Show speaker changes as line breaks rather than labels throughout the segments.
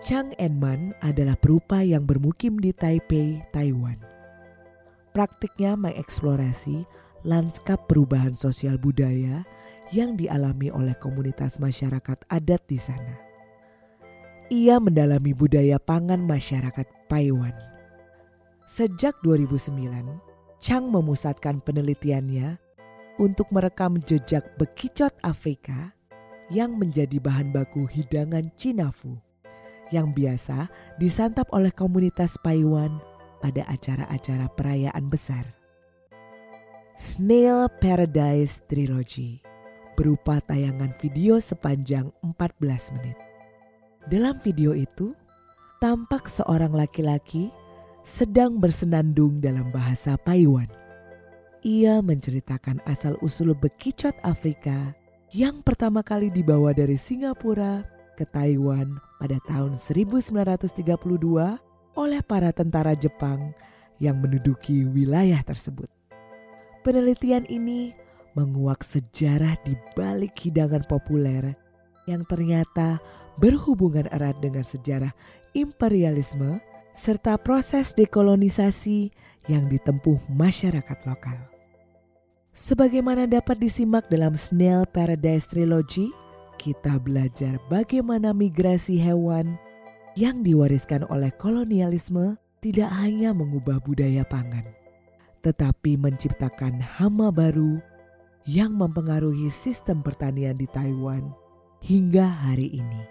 Chang Enman adalah perupa yang bermukim di Taipei, Taiwan. Praktiknya mengeksplorasi lanskap perubahan sosial budaya yang dialami oleh komunitas masyarakat adat di sana. Ia mendalami budaya pangan masyarakat Taiwan. Sejak 2009, Chang memusatkan penelitiannya untuk merekam jejak bekicot Afrika yang menjadi bahan baku hidangan Cinafu yang biasa disantap oleh komunitas Paiwan pada acara-acara perayaan besar. Snail Paradise Trilogy berupa tayangan video sepanjang 14 menit. Dalam video itu, tampak seorang laki-laki sedang bersenandung dalam bahasa Paiwan. Ia menceritakan asal-usul bekicot Afrika yang pertama kali dibawa dari Singapura ke Taiwan pada tahun 1932 oleh para tentara Jepang yang menduduki wilayah tersebut. Penelitian ini menguak sejarah di balik hidangan populer yang ternyata berhubungan erat dengan sejarah imperialisme serta proses dekolonisasi yang ditempuh masyarakat lokal. Sebagaimana dapat disimak dalam Snail Paradise Trilogy, kita belajar bagaimana migrasi hewan yang diwariskan oleh kolonialisme tidak hanya mengubah budaya pangan, tetapi menciptakan hama baru yang mempengaruhi sistem pertanian di Taiwan hingga hari ini.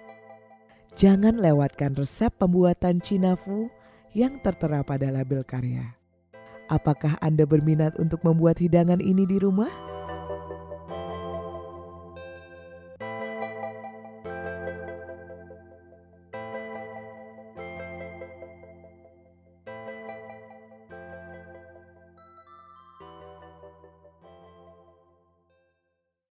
Jangan lewatkan resep pembuatan cinafu yang tertera pada label karya. Apakah Anda berminat untuk membuat hidangan ini di rumah?